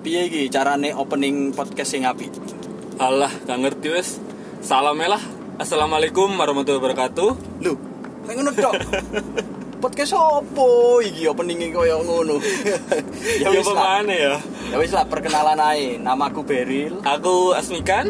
Piye iki carane opening podcast sing apik? Alah, gak ngerti wes. Salam lah. Assalamualaikum warahmatullahi wabarakatuh. Lho, kayak ngono tok. podcast opo iki openinge koyo ngono. Ya, ya wis lah. ya? Ya wis lah perkenalan ae. Namaku Beril. Aku Asmikan.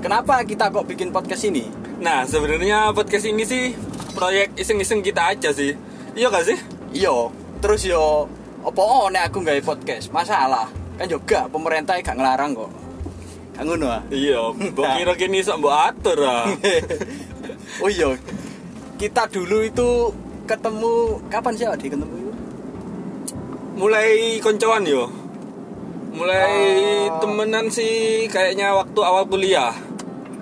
Kenapa kita kok bikin podcast ini? Nah, sebenarnya podcast ini sih proyek iseng-iseng kita aja sih. Iya gak sih? Iya, terus yo opo nek aku gawe podcast? Masalah. Kan juga pemerintah gak ngelarang kok. Kan ngono ah. Iya, mbok kira kini sok mbok atur ah. oh iya. Kita dulu itu ketemu kapan sih Adi ketemu itu? Mulai koncoan yo. Mulai Oh. temenan sih kayaknya waktu awal kuliah.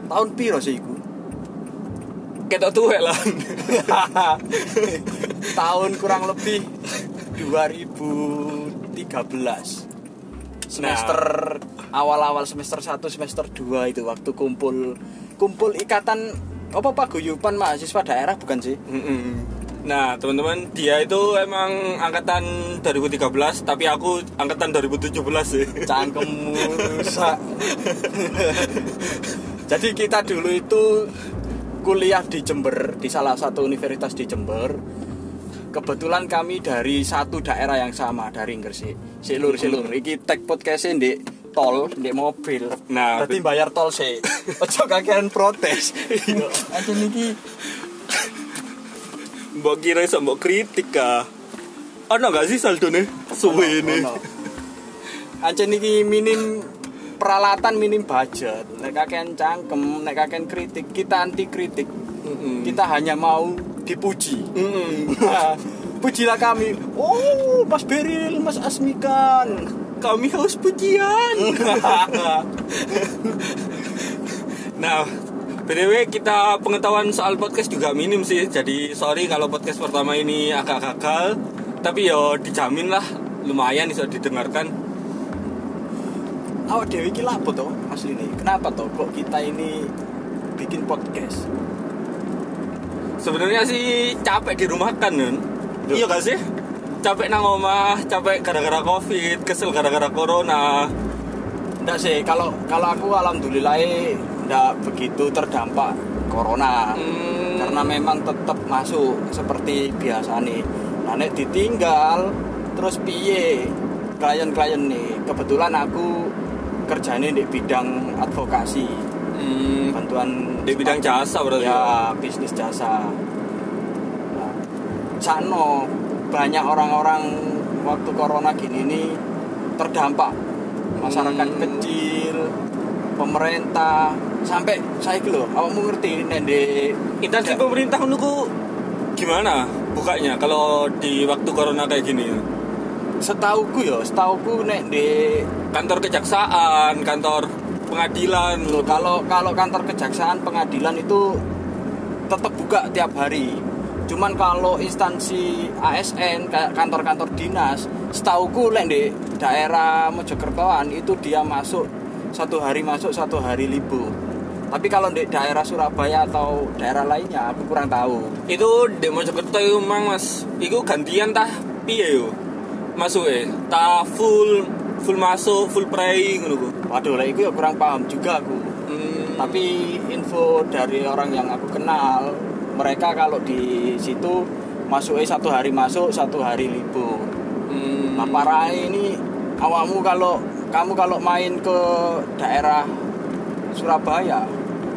Tahun piro sih iku? Ketok tuwek lah. Tahun kurang lebih 2013. Semester awal-awal semester 1 semester 2 itu waktu kumpul kumpul ikatan apa paguyuban mahasiswa daerah bukan sih? Mm-mm. Nah, teman-teman, dia itu emang angkatan 2013, tapi aku angkatan 2017 sih. Cangkemmu rusak. Jadi kita dulu itu kuliah di Jember di salah satu universitas di Jember. Kebetulan kami dari satu daerah yang sama dari Gresik. Silur silur. Iki tag podcast di tol, di mobil. Nah, Berarti bayar tol sih. Ojo kakean protes. Aja niki Mbok kira iso mbok kritik kah? Ono gak sih saldone? Suwe ini. Ono. Aja niki minim peralatan minim budget. Nek kakean cangkem, nek kakean kritik, kita anti kritik. Mm-mm. Kita hanya mau dipuji. Nah, Pujilah kami. Oh, Mas Beril, Mas Asmikan. Kami haus pujian. nah, BTW kita pengetahuan soal podcast juga minim sih. Jadi sorry kalau podcast pertama ini agak gagal. Tapi yo dijamin lah lumayan bisa didengarkan. Awak dewi iki lapo toh asli nih. Kenapa toh kok kita ini bikin podcast? Sebenarnya sih capek di rumah kan. Duh. Iya gak sih? Capek nang omah, capek gara-gara covid, kesel gara-gara corona. Enggak sih, kalau kalau aku alhamdulillah enggak begitu terdampak corona. Hmm, Karena memang tetap masuk seperti biasa nih. Nah, nek ditinggal terus piye klien-klien nih. Kebetulan aku kerjanya di bidang advokasi. Hmm, bantuan di bidang jasa berarti. ya bisnis jasa nah, sano banyak orang-orang waktu corona gini ini terdampak masyarakat Hmm. kecil pemerintah sampai saya gitu loh awakmu ngerti di Instansi pemerintah menurutku gimana bukanya kalau di waktu corona kayak gini? setauku ya setauku nek di Kantor kejaksaan, kantor pengadilan. Loh, kalau kalau kantor kejaksaan pengadilan itu tetap buka tiap hari. Cuman kalau instansi ASN kantor-kantor dinas, setauku lek di daerah Mojokertoan itu dia masuk satu hari masuk satu hari libur. Tapi kalau di daerah Surabaya atau daerah lainnya aku kurang tahu. Itu di Mojokerto itu mang mas, itu gantian tah piye yo? Masuk eh, tah full full masuk, full pray ngono. Waduh, lah itu ya kurang paham juga aku. Hmm, Tapi info dari orang yang aku kenal, mereka kalau di situ masuknya satu hari masuk, satu hari libur. hmm, Nah parah ini awakmu kalau kamu kalau main ke daerah Surabaya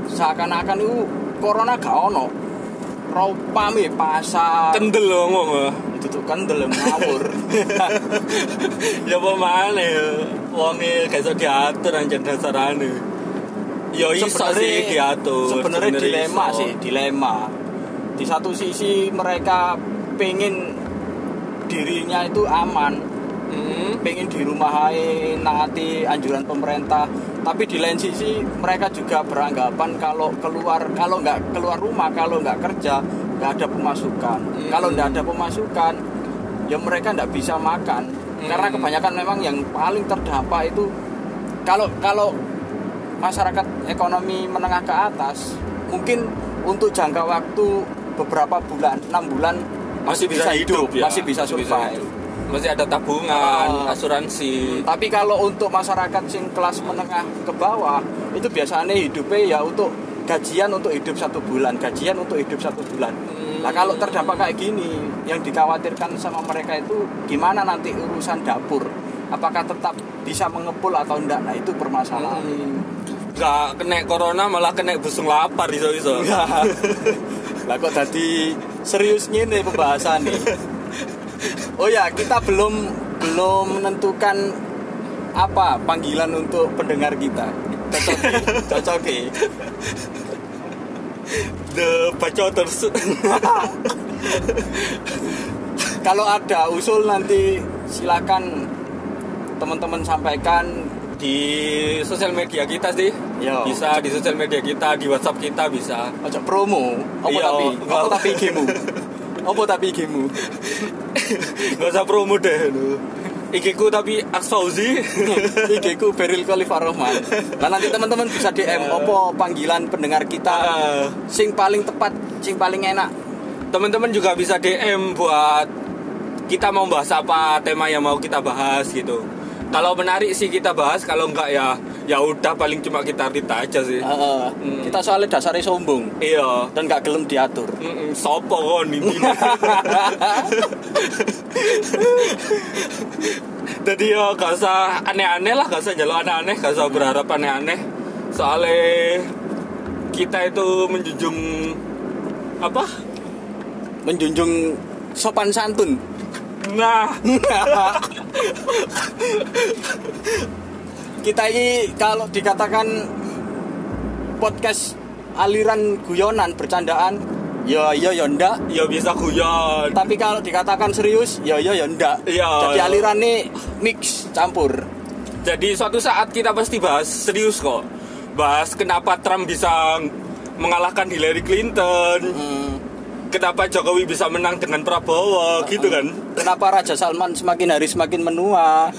seakan-akan itu corona gak ono. Ropame pasar kendel ngomong ah. Itu kan dalam ngawur. ya apa mana ya wonge gak iso diatur anjen dasarane ya iso sih diatur Sebenarnya dilema iso. sih, dilema. Di satu sisi mereka pengen dirinya itu aman, Hmm, pengen di rumah aja naati anjuran pemerintah tapi di lain sisi mereka juga beranggapan kalau keluar kalau nggak keluar rumah kalau nggak kerja nggak ada pemasukan Hmm. kalau nggak ada pemasukan ya mereka nggak bisa makan Hmm. karena kebanyakan memang yang paling terdampak itu kalau kalau masyarakat ekonomi menengah ke atas mungkin untuk jangka waktu beberapa bulan enam bulan Masih bisa hidup, ya. masih bisa Masih bisa survive masih ada tabungan Ah. asuransi Tapi kalau untuk masyarakat sing kelas menengah ke bawah itu biasanya hidupnya ya untuk gajian untuk hidup satu bulan, gajian untuk hidup satu bulan. Hmm. Nah kalau terdampak kayak gini, yang dikhawatirkan sama mereka itu gimana nanti urusan dapur? Apakah tetap bisa mengepul atau enggak? Nah itu permasalahan. Hmm. nggak kena corona malah kena busung lapar iso iso lah kok tadi serius nih pembahasan nih. Oh ya kita belum belum menentukan apa panggilan untuk pendengar kita. Cocok, cocok the bacoters Kalau ada usul nanti silakan teman-teman sampaikan. di sosial media kita sih Yo. bisa di sosial media kita di WhatsApp kita bisa Ojo promo. Apa Iya, tapi? Apa tapi igmu? Apa tapi igmu? nggak usah promo deh IG ku tapi Aksfauzi IG ku Beril Khalifah Rohman. Nah nanti teman-teman bisa DM apa panggilan pendengar kita Ah, sing paling tepat, sing paling enak. teman-teman juga bisa DM buat kita mau bahas apa tema yang mau kita bahas gitu kalau menarik sih kita bahas kalau enggak ya ya udah paling cuma kita kita aja sih Heeh. Hmm. Kita soalnya dasarnya sombong iya dan gak gelem diatur. Mm-mm, sopo kon ini jadi ya gak usah aneh-aneh lah gak usah jalur aneh-aneh gak usah berharap aneh-aneh soalnya kita itu menjunjung apa Menjunjung sopan santun. nah Kita ini kalau dikatakan podcast aliran guyonan bercandaan, ya ya ya ndak. ya bisa guyon Tapi kalau dikatakan serius, ya ya ya ndak. Iya. Jadi aliran ini mix campur. jadi suatu saat kita pasti bahas serius kok bahas kenapa Trump bisa mengalahkan Hillary Clinton Hmm. Kenapa Jokowi bisa menang dengan Prabowo? Gitu kan? Kenapa Raja Salman semakin hari semakin menua?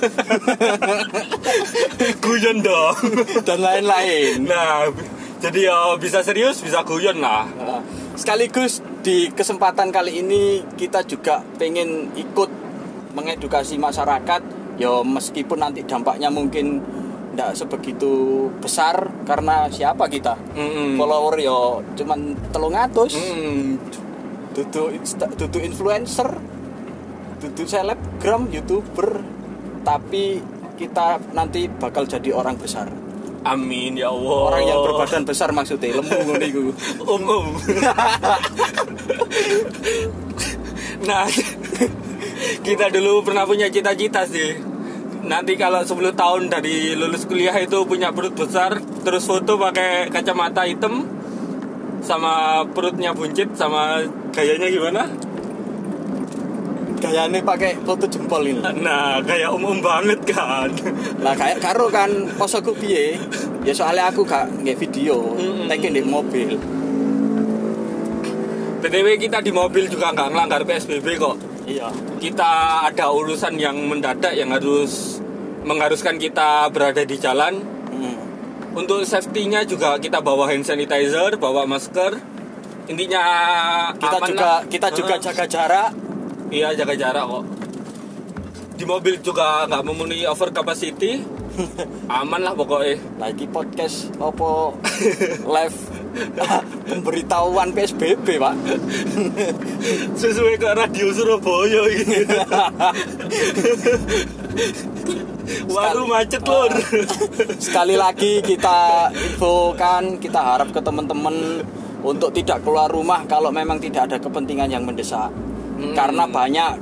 Guyon dong. Dan lain-lain. Nah, jadi ya bisa serius, bisa guyon lah. Nah, Sekaligus di kesempatan kali ini kita juga pengen ikut mengedukasi masyarakat. Ya meskipun nanti dampaknya mungkin tidak sebegitu besar karena siapa kita? Mm-mm. follower ya cuman telung atus. Mm, dudu insta- dudu influencer dudu selebgram youtuber tapi kita nanti bakal jadi orang besar amin ya Allah. orang yang berbadan besar maksudnya lemu ngono iku Um, um. nah, kita dulu pernah punya cita-cita sih. Nanti kalau 10 tahun dari lulus kuliah itu punya perut besar, terus foto pakai kacamata hitam, sama perutnya buncit, sama gayanya gimana? gayanya pakai foto jempol ini Nah, kayak umum banget kan. lah kayak karo kan posoku piye ya soalnya aku gak nggak video Mm-mm. tapi di mobil BTW kita di mobil juga nggak ngelanggar PSBB kok. iya Kita ada urusan yang mendadak yang harus mengharuskan kita berada di jalan. Hmm. Untuk safety-nya juga kita bawa hand sanitizer, bawa masker. Intinya kita aman juga lah. kita juga jaga jarak Iya jaga jarak kok. Di mobil juga nggak memenuhi over capacity. Aman lah pokoknya. lagi podcast apa live pemberitahuan PSBB pak Sesuai ke radio Surabaya ini. Waduh macet lor. sekali lagi kita infokan kita harap ke teman-teman untuk tidak keluar rumah kalau memang tidak ada kepentingan yang mendesak Hmm. karena banyak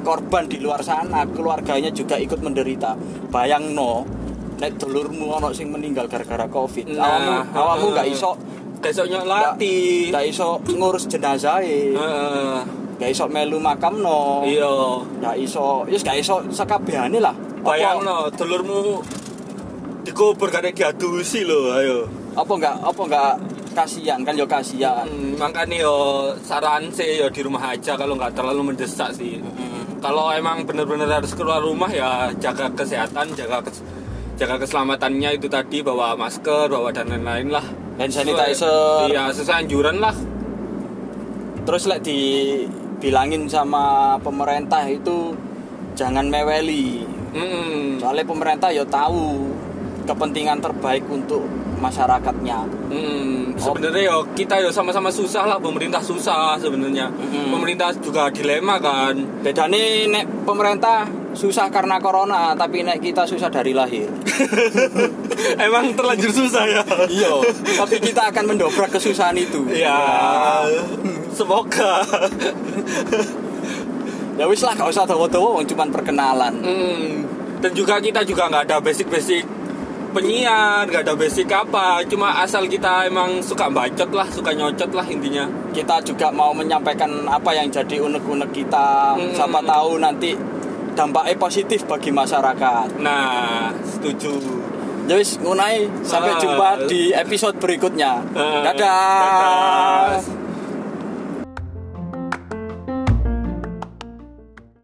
korban di luar sana keluarganya juga ikut menderita bayang no nek dulurmu ono sing meninggal gara-gara covid Nah, awamu awamu nggak iso Besoknya latih. nggak iso ngurus jenazah Heeh. nggak iso melu makam no Iya. nggak iso yes nggak iso sakabehane lah Bayang no, telurmu dikubur karena diadusi loh, ayo. apa nggak apa nggak kasihan kan yo kasihan Hmm, makanya yo saran sih yo di rumah aja kalau nggak terlalu mendesak sih. Kalau emang bener-bener harus keluar rumah ya jaga kesehatan, jaga kes- jaga keselamatannya itu tadi bawa masker, bawa dan lain-lain lah. hand sanitizer Iya, sesuai anjuran lah. terus lek dibilangin sama pemerintah itu jangan meweli Mm-mm. soalnya pemerintah ya tahu kepentingan terbaik untuk masyarakatnya. Mm, sebenarnya ya kita ya sama-sama susah lah pemerintah susah sebenarnya. Mm-mm. pemerintah juga dilema kan. Bedane nek pemerintah susah karena corona tapi nek kita susah dari lahir. Emang terlanjur susah ya? Iya tapi kita akan mendobrak kesusahan itu. Ya. Semoga. Ya wis lah gak usah wong cuman perkenalan. Mm, dan juga kita juga nggak ada basic-basic penyiar nggak ada basic apa cuma asal kita emang suka bacot lah suka nyocot lah intinya kita juga mau menyampaikan apa yang jadi unek-unek kita Mm. siapa tahu nanti dampaknya positif bagi masyarakat nah setuju ya wis ngunai sampai Ah. jumpa di episode berikutnya Ah, dadah. dadah.